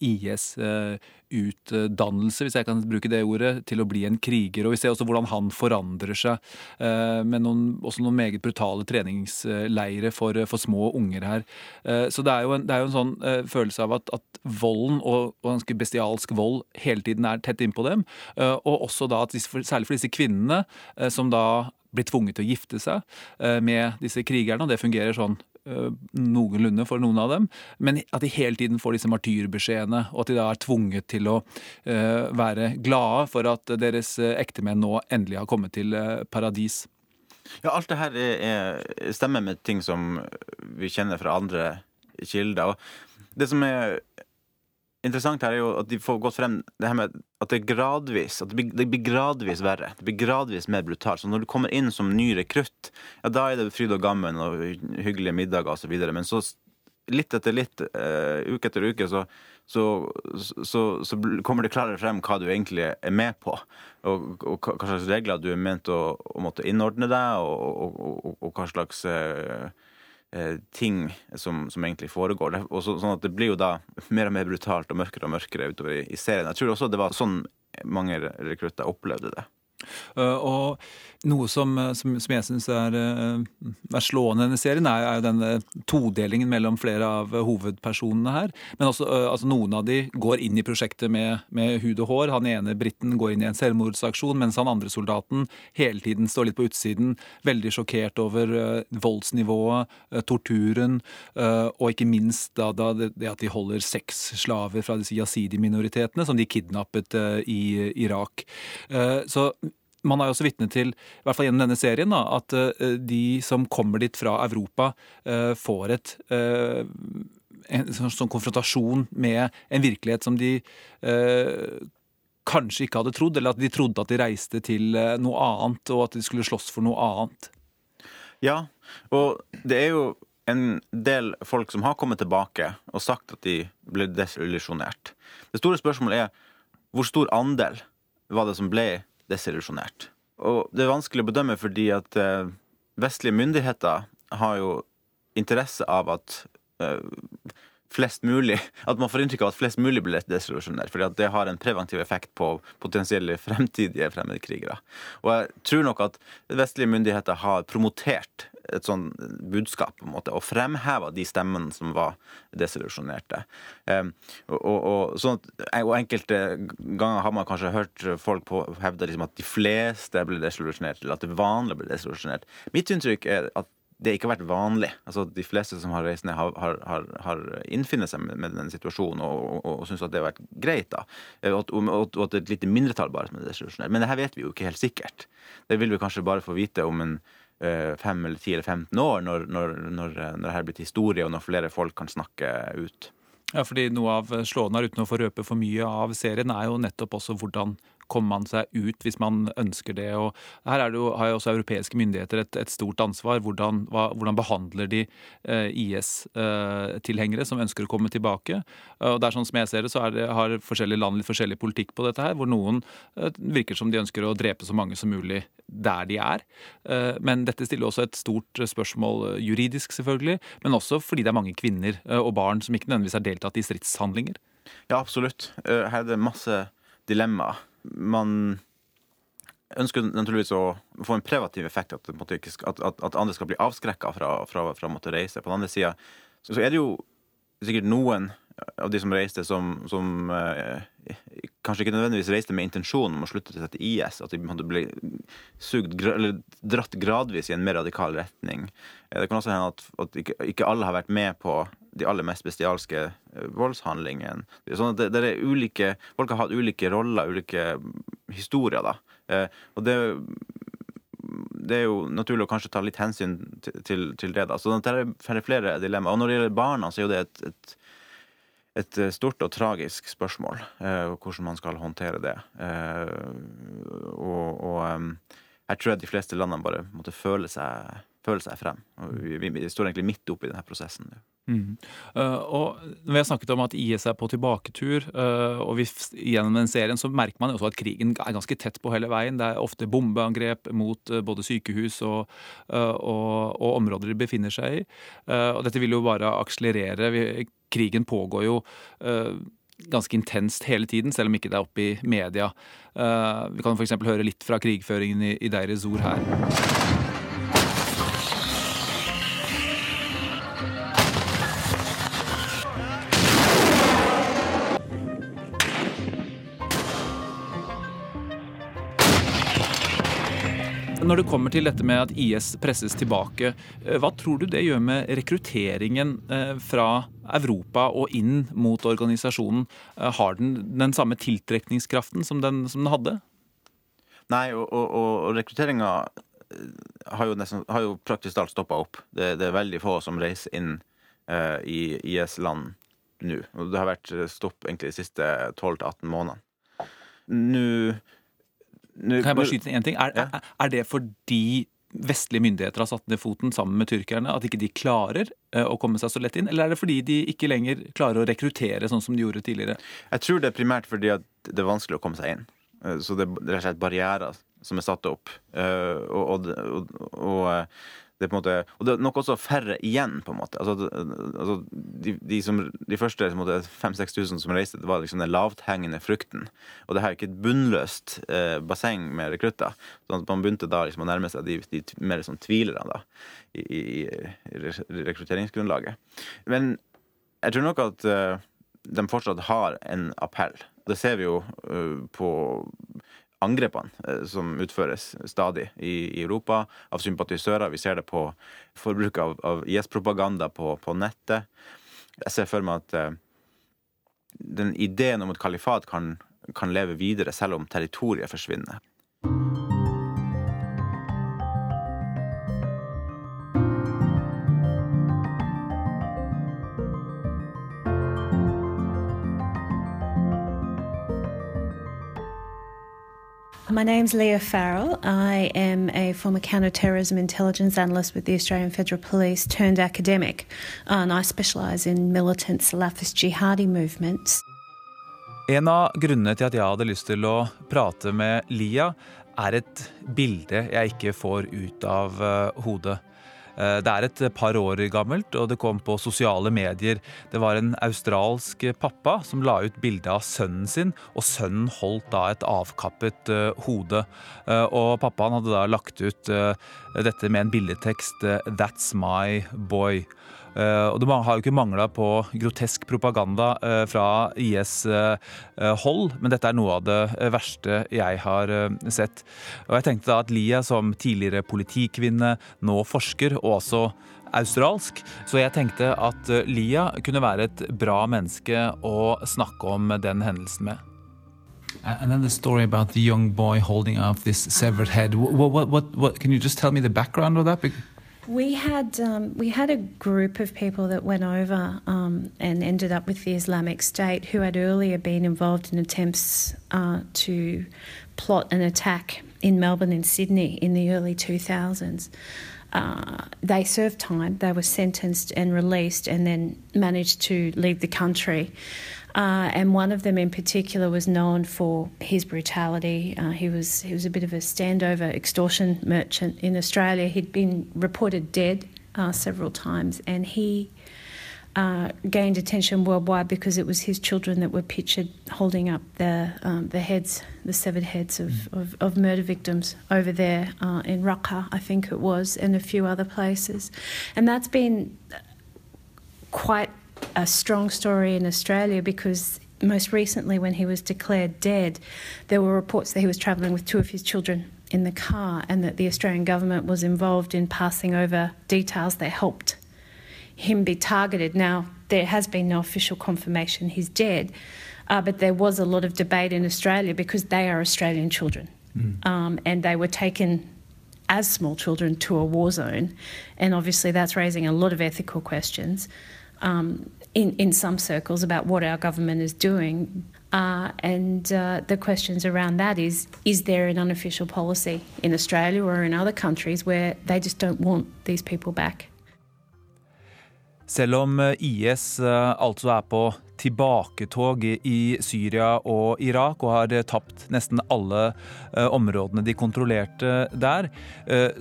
IS-utdannelse, hvis jeg kan bruke det ordet, til å bli en kriger. Og vi ser også hvordan han forandrer seg, eh, med noen, også noen meget brutale treningsleire for, for små unger her. Eh, Så det er jo en, er jo en sånn eh, følelse av at, at volden, og, og ganske bestialsk vold, hele tiden er tett innpå dem. Eh, Og også da at særlig for disse kvinnene, eh, som da blir tvunget til å gifte seg eh, med disse krigerne, og det fungerer sånn eh, noenlunde for noen av dem, men at de hele tiden får disse martyrbeskjedene, og at de da er tvunget til å være glade for at deres ektemenn nå endelig har kommet til paradis. Ja, alt det her er, er, stemmer med ting som vi kjenner fra andre kilder. Og det som er interessant her, er jo at de får gått frem det her med at det gradvis at det blir, det blir gradvis verre. Det blir gradvis mer brutalt. Så når du kommer inn som ny rekrutt, ja, da er det fryd og gammen og hyggelige middager osv. Men så litt etter litt, uh, uke etter uke, så, så, så, så kommer det klarere frem hva du egentlig er med på. Og, og hva slags regler du er ment å, å måtte innordne deg, og, og, og, hva slags eh, ting som, som egentlig foregår. Og så, sånn at det blir jo da mer og mer brutalt og mørkere og mørkere utover i, i serien. Jeg tror også det var sånn mange rekrutter opplevde det. Uh, og noe som, uh, som, som jeg syns er, uh, er slående i denne serien, er, er jo denne todelingen mellom flere av hovedpersonene her. Men også altså noen av de går inn i prosjektet med, med hud og hår. Han ene briten går inn i en selvmordsaksjon, mens han andre soldaten hele tiden står litt på utsiden, veldig sjokkert over voldsnivået, torturen, og ikke minst da, da det, at de holder seks slaver fra disse jasidi-minoritetene, som de kidnappet i Irak. Så man er jo også vitne til, i hvert fall gjennom denne serien, da, at eh, de som kommer dit fra Europa, eh, får et eh, en sånn, sånn konfrontasjon med en virkelighet som de kanskje ikke hadde trodd, eller at de trodde at de reiste til noe annet, og at de skulle slåss for noe annet. Ja, og det er jo en del folk som har kommet tilbake og sagt at de ble desillusjonert. Det store spørsmålet er hvor stor andel var det som ble desillusjonert? Og det er vanskelig å bedømme fordi at eh, vestlige myndigheter har jo interesse av at eh, flest mulig At man får inntrykk av at flest mulig blir desillusjonert. fordi det har en preventiv effekt på potensielle fremtidige fremmedkrigere. Og jeg tror nok at vestlige myndigheter har promotert et sånn budskap på en måte, og fremheva de stemmene som var desillusjonerte. Um, og, og, og, og enkelte ganger har man kanskje hørt folk på, hevde liksom at de fleste ble desillusjonert, eller at det vanlige ble desillusjonert. Mitt inntrykk er at det ikke har vært vanlig. Altså De fleste som har reist ned, har, har, har, har innfinnet seg med, med den situasjonen og, og, og syns at det har vært greit. da. Og, at- og, og at det er et lite mindretall bare som er desillusjonert. Men det her vet vi jo ikke helt sikkert. Det vil vi kanskje bare få vite om en eh, fem eller ti eller 15 år, når, når, når, når det her er blitt historie, og når flere folk kan snakke ut. Ja, fordi Noe av slående her, uten å få røpe for mye av serien, er jo nettopp også hvordan kommer man seg ut hvis man ønsker det? Og her det jo, har jo også europeiske myndigheter et, et stort ansvar. Hvordan, hva, hvordan behandler de eh, IS-tilhengere eh, som ønsker å komme tilbake? Og det er sånn som jeg ser det, så det, har forskjellige land litt forskjellig politikk på dette her, hvor noen eh, virker som de ønsker å drepe så mange som mulig der de er. Eh, men dette stiller også et stort spørsmål eh, juridisk, selvfølgelig, men også fordi det er mange kvinner eh, og barn som ikke nødvendigvis har deltatt i stridshandlinger. Ja, absolutt. Eh, her er det masse dilemmaer. Man ønsker naturligvis å få en preventiv effekt, at, at, at andre skal bli avskrekka fra, fra, å måtte reise. På den andre sida så, så, er det jo sikkert noen av de som reiste, som, som eh, kanskje ikke nødvendigvis reiste med intensjon om å slutte seg til IS. At de ble sugd, eller dratt gradvis i en mer radikal retning. Eh, det kan også hende at, at ikke, ikke, alle har vært med på de aller mest bestialske eh, voldshandlingene. Sånn at det, det, er ulike, Folk har hatt ulike roller, ulike historier. da. Eh, og det det er jo naturlig å kanskje ta litt hensyn til, til, til det. da. Så det er flere dilemmaer. Og når det gjelder barna, så er jo det et, et et eh, stort og tragisk spørsmål, eh, hvordan man skal håndtere det. Eh, og, og jeg tror at de fleste landene bare måtte føle seg, føle seg frem. Og vi, vi, står egentlig midt oppe i denne prosessen. Mm. Uh, og Vi har snakket om at IS er på tilbaketur. Uh, og vi, Gjennom den serien så merker man også at krigen er ganske tett på hele veien. Det er ofte bombeangrep mot uh, både sykehus og, og, og, områder de befinner seg i. og Dette vil jo bare akselerere. Vi, krigen pågår jo ganske intenst hele tiden, selv om ikke det er oppe i media. vi kan f.eks. høre litt fra krigføringen i, Deir Zor her. Når det kommer til dette med at IS presses tilbake, eh, hva tror du det gjør med rekrutteringen eh, fra Europa og inn mot organisasjonen? Eh, har den den samme tiltrekningskraften som den, som den hadde? Nei, og, og, og rekrutteringa har, har, jo praktisk talt stoppa opp. Det, det, er veldig få som reiser inn uh, i IS-land nå. Og det har vært stopp egentlig de siste 12-18 månedene. Nå kan jeg bare skyte inn én ting? Er, er, er, det fordi vestlige myndigheter har satt ned foten sammen med tyrkerne, at ikke de klarer eh, å komme seg så lett inn? Eller er det fordi de ikke lenger klarer å rekruttere sånn som de gjorde tidligere? Jeg tror det er primært fordi det er vanskelig å komme seg inn. Eh, så det er rett og slett barrierer som er satt opp. Eh, og, og, og, og det på en måte, og det er nok også færre igjen, på en måte. Altså, altså de, de, som, de, første 5000-6000 som reiste, det var liksom den lavthengende frukten. Og det her er ikke et bunnløst eh, basseng med rekrutter. sånn at Man begynte da liksom å nærme seg de, de mer sånn tvilerne da, i, i, i, rekrutteringsgrunnlaget. Men jeg tror nok at uh, de fortsatt har en appell. Det ser vi jo uh, på angrepene eh, som utføres stadig i, Europa av sympatisører. Vi ser det på forbruk av, av IS-propaganda på, på, nettet. Jeg ser for meg at uh, den ideen om et kalifat kan, kan leve videre selv om territoriet forsvinner. My name's Leah Farrell. I am a former counterterrorism intelligence analyst with the Australian Federal Police turned academic, and I specialise in militant Salafist jihadi movements. En av grunnene til at jeg hadde lyst til å prate med Lia, er et bilde jeg ikke får ut av uh, hodet. Eh, det er et par år gammelt, og det kom på sosiale medier. Det var en australsk pappa som la ut bilde av sønnen sin, og sønnen holdt da et avkappet uh, hode. Uh, og pappaen hadde da lagt ut dette med en billedtekst 'That's my boy'. Uh, og det har jo ikke mangla på grotesk propaganda uh, fra IS-hold, uh, men dette er noe av det verste jeg har sett. Og jeg tenkte da at Lia som tidligere politikvinne, nå forsker, og også australsk, så jeg tenkte at Lia kunne være et bra menneske å snakke om den hendelsen med. And then the story about the young boy holding up this severed head. What, what, what, what, can you just tell me the background of that? We had um, we had a group of people that went over um, and ended up with the Islamic State who had earlier been involved in attempts uh, to plot an attack in Melbourne and Sydney in the early 2000s. Uh, they served time, they were sentenced and released, and then managed to leave the country. Uh, and one of them in particular was known for his brutality. Uh, he was he was a bit of a standover extortion merchant in Australia. He'd been reported dead uh, several times, and he uh, gained attention worldwide because it was his children that were pictured holding up the um, the heads, the severed heads of, Mm. of, of murder victims over there uh, in Raqqa, I think it was, and a few other places, and that's been quite a strong story in Australia because most recently, when he was declared dead, there were reports that he was travelling with two of his children in the car and that the Australian government was involved in passing over details that helped him be targeted. Now, there has been no official confirmation he's dead, uh, but there was a lot of debate in Australia because they are Australian children. Um, and they were taken as small children to a war zone. And obviously, that's raising a lot of ethical questions um, in, in some circles about what our government is doing. Uh, and uh, the questions around that is is there an unofficial policy in Australia or in other countries where they just don't want these people back? Selv om eh, IS eh, altså er på tilbaketog i Syria og Irak og har eh, tapt nesten alle områdene de kontrollerte der,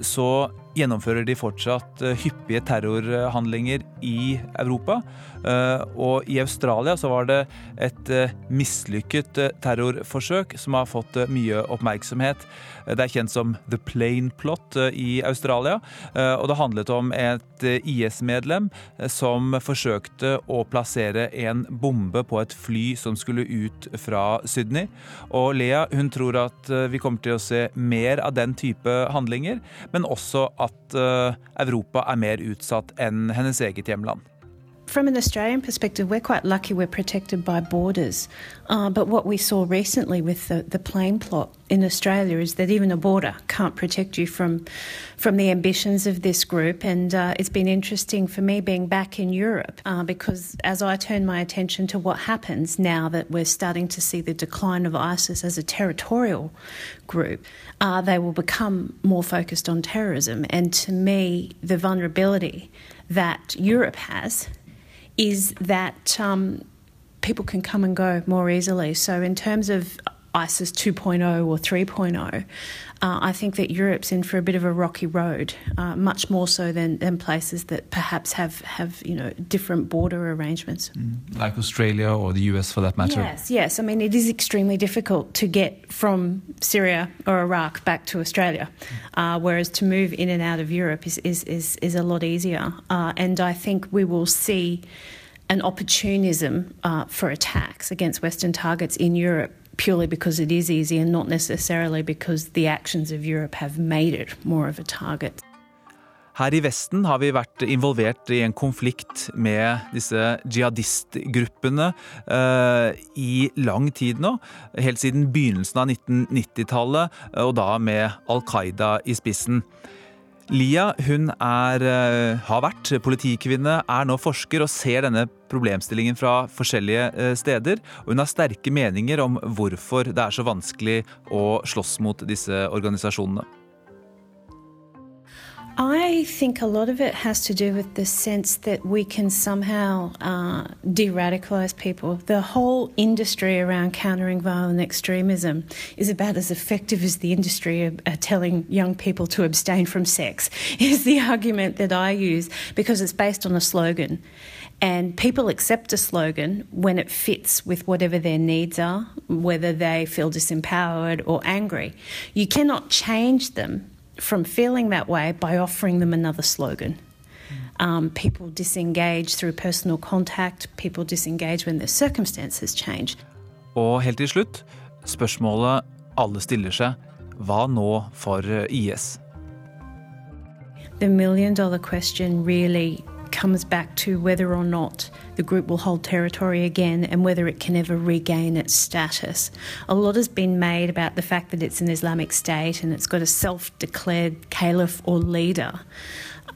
så gjennomfører de fortsatt eh, hyppige terrorhandlinger i Europa. Eh, Og i Australia så var det et eh, mislykket terrorforsøk som har fått mye oppmerksomhet. Det er kjent som The Plane Plot i Australia, og det handlet om et IS-medlem som forsøkte å plassere en bombe på et fly som skulle ut fra Sydney. Og Lea hun tror at vi kommer til å se mer av den type handlinger, men også at eh, Europa er mer utsatt enn hennes eget hjemland. From an Australian perspective, we're quite lucky we're protected by borders. Uh, but what we saw recently with the, the plane plot in Australia is that even a border can't protect you from, from the ambitions of this group. And uh, it's been interesting for me being back in Europe uh, because as I turn my attention to what happens now that we're starting to see the decline of ISIS as a territorial group, uh, they will become more focused on terrorism. And to me, the vulnerability that Europe has is that um, people can come and go more easily. So, in terms of ISIS 2.0 or 3.0, uh, I think that Europe's in for a bit of a rocky road, uh, much more so than, than places that perhaps have, have you know different border arrangements. Like Australia or the US for that matter. Yes, yes. I mean, it is extremely difficult to get from Syria or Iraq back to Australia, uh, whereas to move in and out of Europe is, is, is, is a lot easier. Uh, and I think we will see an opportunism uh, for attacks against Western targets in Europe purely because it is easy and not necessarily because the actions of Europe have made it more of a target. Her i Vesten har vi vært involvert i en konflikt med disse jihadistgruppene uh, i lang tid nå. Helt siden begynnelsen av 1990-tallet, og da med Al Qaida i spissen. Lia hun er, eh, har vært politikvinne, er nå forsker og ser denne problemstillingen fra forskjellige eh, steder. Og hun har sterke meninger om hvorfor det er så vanskelig å slåss mot disse organisasjonene. I think a lot of it has to do with the sense that we can somehow uh, de radicalise people. The whole industry around countering violent extremism is about as effective as the industry of uh, telling young people to abstain from sex, is the argument that I use because it's based on a slogan. And people accept a slogan when it fits with whatever their needs are, whether they feel disempowered or angry. You cannot change them from feeling that way by offering them another slogan. Um, people disengage through personal contact, people disengage when their circumstances change. Og helt til slutt, spørsmålet alle stiller seg, hva nå for eh, IS? The million dollar question really comes back to whether or not the group will hold territory again and whether it can ever regain its status. A lot has been made about the fact that it's an Islamic state and it's got a self declared caliph or leader.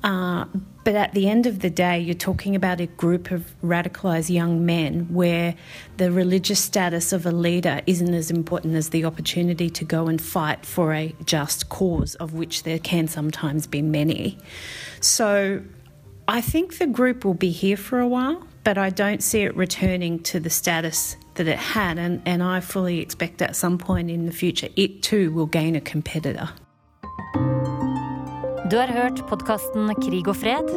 Uh, but at the end of the day, you're talking about a group of radicalized young men where the religious status of a leader isn't as important as the opportunity to go and fight for a just cause, of which there can sometimes be many. So I think the group will be here for a while, but I don't see it returning to the status that it had, and, and I fully expect at some point in the future it too will gain a competitor. Du har hørt podkasten Krig og fred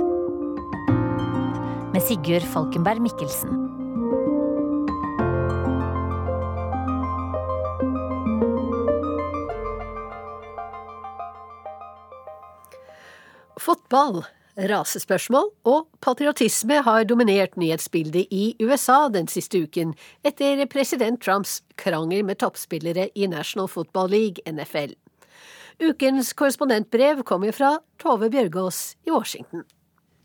med Sigurd Falkenberg Mikkelsen. Fotball, rasespørsmål og patriotisme har dominert nyhetsbildet i USA den siste uken, etter president Trumps krangel med toppspillere i National Football League, NFL. Ukens korrespondentbrev kommer fra Tove Bjørgaas i Washington.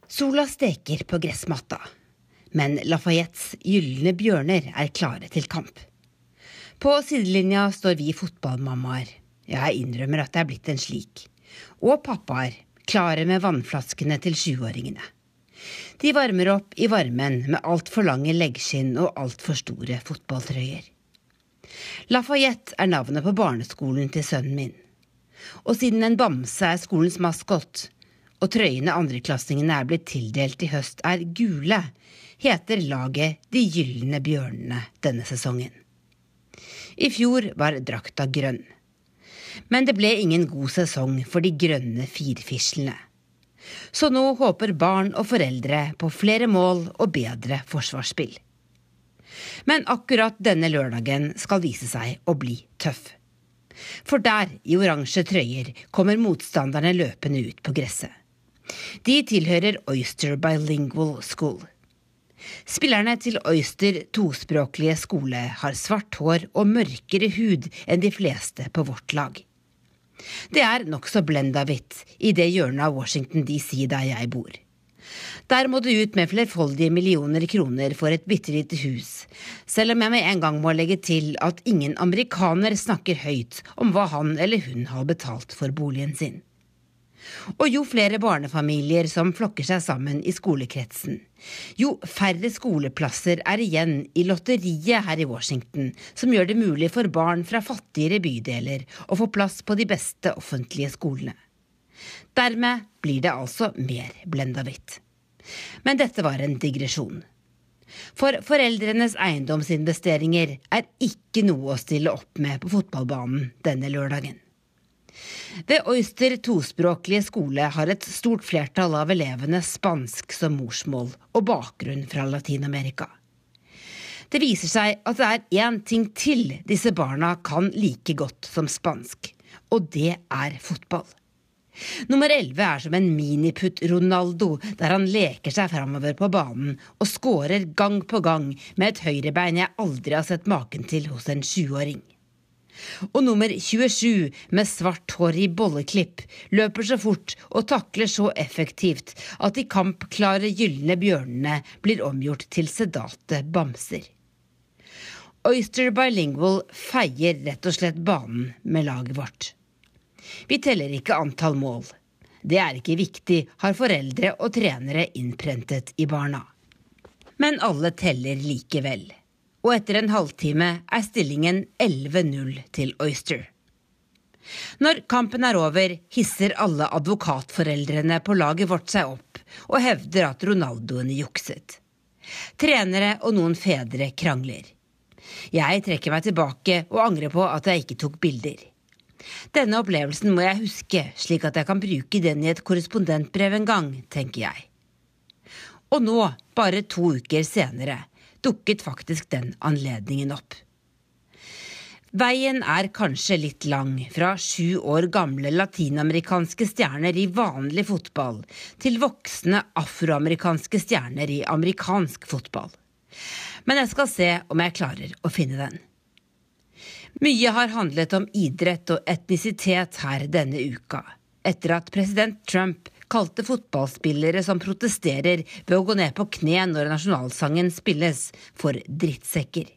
Sola steker på gressmatta, men Lafayettes gylne bjørner er klare til kamp. På sidelinja står vi fotballmammaer, jeg innrømmer at det er blitt en slik, og pappaer, klare med vannflaskene til sjuåringene. De varmer opp i varmen med altfor lange leggskinn og altfor store fotballtrøyer. Lafayette er navnet på barneskolen til sønnen min. Og siden en bamse er skolens maskot, og trøyene andreklassingene er blitt tildelt i høst er gule, heter laget De gylne bjørnene denne sesongen. I fjor var drakta grønn. Men det ble ingen god sesong for de grønne firfislene. Så nå håper barn og foreldre på flere mål og bedre forsvarsspill. Men akkurat denne lørdagen skal vise seg å bli tøff. For der, i oransje trøyer, kommer motstanderne løpende ut på gresset. De tilhører Oyster Bilingual School. Spillerne til Oyster tospråklige skole har svart hår og mørkere hud enn de fleste på vårt lag. Det er nokså blenda hvitt i det hjørnet av Washington DC der jeg bor. Der må du ut med flerfoldige millioner kroner for et bitte lite hus, selv om jeg med en gang må legge til at ingen amerikaner snakker høyt om hva han eller hun har betalt for boligen sin. Og jo flere barnefamilier som flokker seg sammen i skolekretsen, jo færre skoleplasser er igjen i lotteriet her i Washington, som gjør det mulig for barn fra fattigere bydeler å få plass på de beste offentlige skolene. Dermed blir det altså mer blenda hvitt. Men dette var en digresjon. For foreldrenes eiendomsinvesteringer er ikke noe å stille opp med på fotballbanen denne lørdagen. Ved Oyster tospråklige skole har et stort flertall av elevene spansk som morsmål og bakgrunn fra Latin-Amerika. Det viser seg at det er én ting til disse barna kan like godt som spansk, og det er fotball. Nummer 11 er som en miniputt-Ronaldo, der han leker seg framover på banen og scorer gang på gang med et høyrebein jeg aldri har sett maken til hos en sjuåring. Og nummer 27, med svart hår i bolleklipp, løper så fort og takler så effektivt at de kampklare gylne bjørnene blir omgjort til sedate bamser. Oyster Bilingual feier rett og slett banen med laget vårt. Vi teller ikke antall mål. Det er ikke viktig, har foreldre og trenere innprentet i barna. Men alle teller likevel. Og etter en halvtime er stillingen 11-0 til Oyster. Når kampen er over, hisser alle advokatforeldrene på laget vårt seg opp og hevder at Ronaldoene jukset. Trenere og noen fedre krangler. Jeg trekker meg tilbake og angrer på at jeg ikke tok bilder. Denne opplevelsen må jeg huske, slik at jeg kan bruke den i et korrespondentbrev en gang, tenker jeg. Og nå, bare to uker senere, dukket faktisk den anledningen opp. Veien er kanskje litt lang fra sju år gamle latinamerikanske stjerner i vanlig fotball til voksne afroamerikanske stjerner i amerikansk fotball. Men jeg skal se om jeg klarer å finne den. Mye har handlet om idrett og etnisitet her denne uka, etter at president Trump kalte fotballspillere som protesterer ved å gå ned på kne når nasjonalsangen spilles, for drittsekker.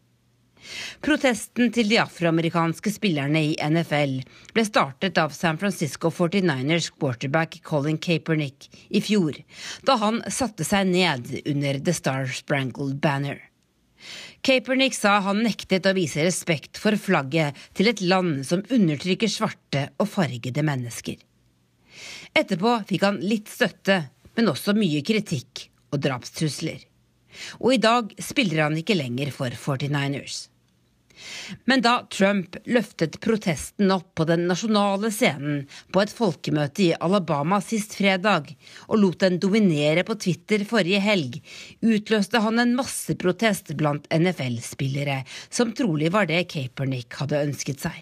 Protesten til de afroamerikanske spillerne i NFL ble startet av San Francisco 49ers quarterback Colin Kaepernick i fjor, da han satte seg ned under The Star Sprangled Banner. Kaepernick sa han nektet å vise respekt for flagget til et land som undertrykker svarte og fargede mennesker. Etterpå fikk han litt støtte, men også mye kritikk og drapstrusler. Og i dag spiller han ikke lenger for 49ers. Men da Trump løftet protesten opp på den nasjonale scenen på et folkemøte i Alabama sist fredag, og lot den dominere på Twitter forrige helg, utløste han en masseprotest blant NFL-spillere, som trolig var det Kaepernick hadde ønsket seg.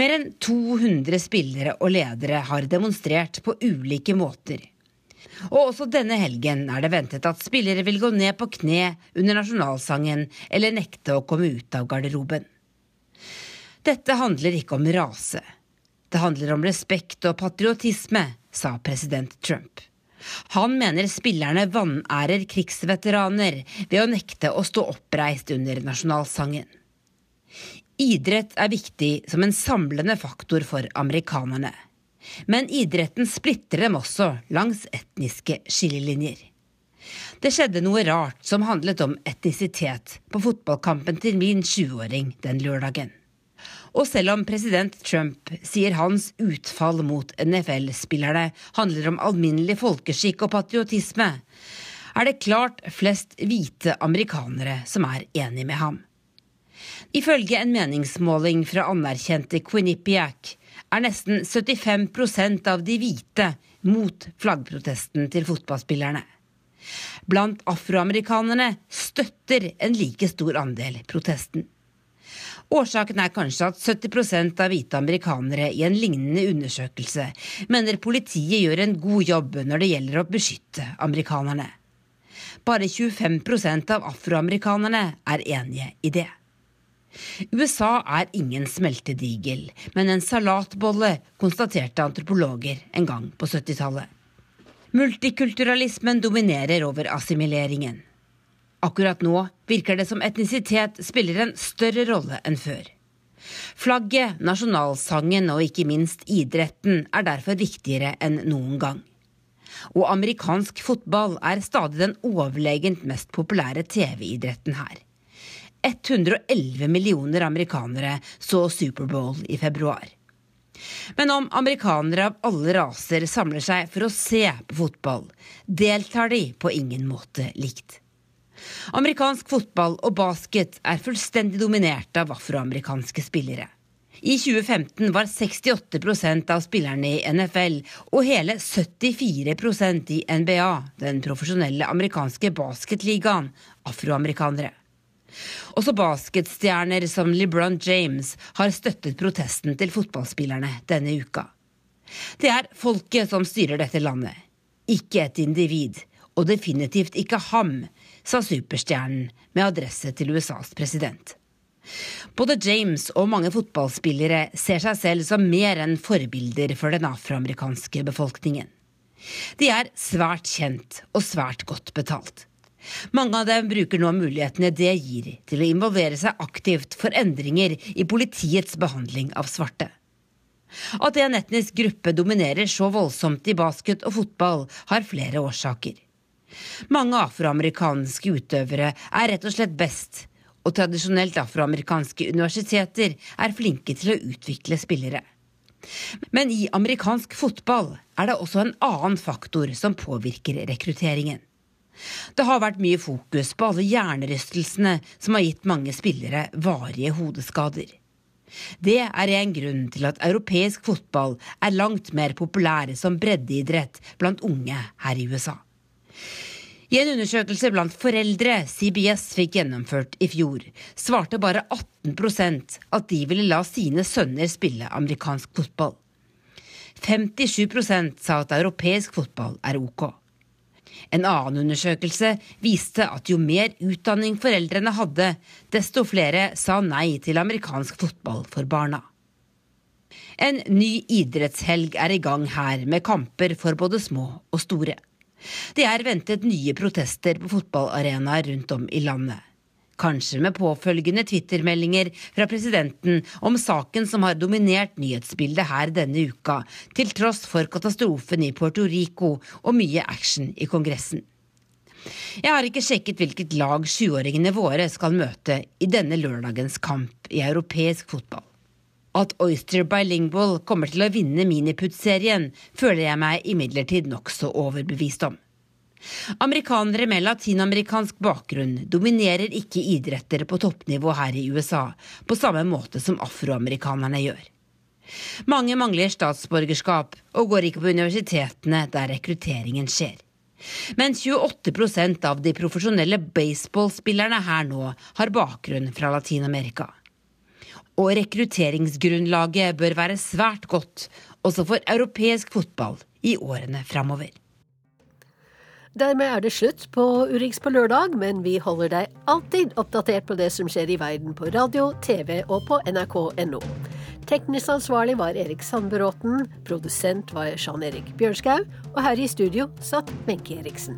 Mer enn 200 spillere og ledere har demonstrert på ulike måter. Og også denne helgen er det ventet at spillere vil gå ned på kne under nasjonalsangen eller nekte å komme ut av garderoben. Dette handler ikke om rase. Det handler om respekt og patriotisme, sa president Trump. Han mener spillerne vanærer krigsveteraner ved å nekte å stå oppreist under nasjonalsangen. Idrett er viktig som en samlende faktor for amerikanerne. Men idretten splitter dem også langs etniske skillelinjer. Det skjedde noe rart som handlet om etnisitet på fotballkampen til min 20-åring den lørdagen. Og selv om president Trump sier hans utfall mot NFL-spillerne handler om alminnelig folkeskikk og patriotisme, er det klart flest hvite amerikanere som er enig med ham. Ifølge en meningsmåling fra anerkjente Quinnipiac er nesten 75% av de hvite mot flaggprotesten til fotballspillerne. Blant afroamerikanerne støtter en like stor andel protesten. Årsaken er kanskje at 70% av hvite amerikanere i en lignende undersøkelse mener politiet gjør en god jobb når det gjelder å beskytte amerikanerne. Bare 25% av afroamerikanerne er enige i det. USA er ingen smeltedigel, men en salatbolle, konstaterte antropologer en gang på 70-tallet. Multikulturalismen dominerer over assimileringen. Akkurat nå virker det som etnisitet spiller en større rolle enn før. Flagget, nasjonalsangen og ikke minst idretten er derfor viktigere enn noen gang. Og amerikansk fotball er stadig den overlegent mest populære TV-idretten her. 111 millioner amerikanere så Superbowl i februar. Men om amerikanere av alle raser samler seg for å se på fotball, deltar de på ingen måte likt. Amerikansk fotball og basket er fullstendig dominert av afroamerikanske spillere. I 2015 var 68% av spillerne i NFL og hele 74% i NBA, den profesjonelle amerikanske basketligaen, afroamerikanere. Også basketstjerner som LeBron James har støttet protesten til fotballspillerne denne uka. Det er folket som styrer dette landet, ikke et individ, og definitivt ikke ham, sa superstjernen med adresse til USAs president. Både James og mange fotballspillere ser seg selv som mer enn forbilder for den afroamerikanske befolkningen. De er svært kjent og svært godt betalt. Mange av dem bruker nå mulighetene det gir til å involvere seg aktivt for endringer i politiets behandling av svarte. At en etnisk gruppe dominerer så voldsomt i basket og fotball, har flere årsaker. Mange afroamerikanske utøvere er rett og slett best, og tradisjonelt afroamerikanske universiteter er flinke til å utvikle spillere. Men i amerikansk fotball er det også en annen faktor som påvirker rekrutteringen. Det har vært mye fokus på alle hjernerystelsene som har gitt mange spillere varige hodeskader. Det er en grunn til at europeisk fotball er langt mer populær som breddeidrett blant unge her i USA. I en undersøkelse blant foreldre CBS fikk gjennomført i fjor, svarte bare 18% at de ville la sine sønner spille amerikansk fotball. 57% sa at europeisk fotball er ok. En annen undersøkelse viste at jo mer utdanning foreldrene hadde, desto flere sa nei til amerikansk fotball for barna. En ny idrettshelg er i gang her, med kamper for både små og store. Det er ventet nye protester på fotballarenaer rundt om i landet. Kanskje med påfølgende twittermeldinger fra presidenten om saken som har dominert nyhetsbildet her denne uka, til tross for katastrofen i Puerto Rico og mye action i Kongressen. Jeg har ikke sjekket hvilket lag sjuåringene våre skal møte i denne lørdagens kamp i europeisk fotball. At Oyster Bilingual kommer til å vinne Miniput-serien, føler jeg meg imidlertid nokså overbevist om. Amerikanere med latinamerikansk bakgrunn dominerer ikke idretter på toppnivå her i USA, på samme måte som afroamerikanerne gjør. Mange mangler statsborgerskap og går ikke på universitetene der rekrutteringen skjer. Men 28% av de profesjonelle baseballspillerne her nå har bakgrunn fra Latin-Amerika. Og rekrutteringsgrunnlaget bør være svært godt også for europeisk fotball i årene framover. Dermed er det slutt på Urix på lørdag, men vi holder deg alltid oppdatert på det som skjer i verden på radio, TV og på nrk.no. Teknisk ansvarlig var Erik Sandbråten, produsent var Jean Erik Bjørnskau, og her i studio satt Wenche Eriksen.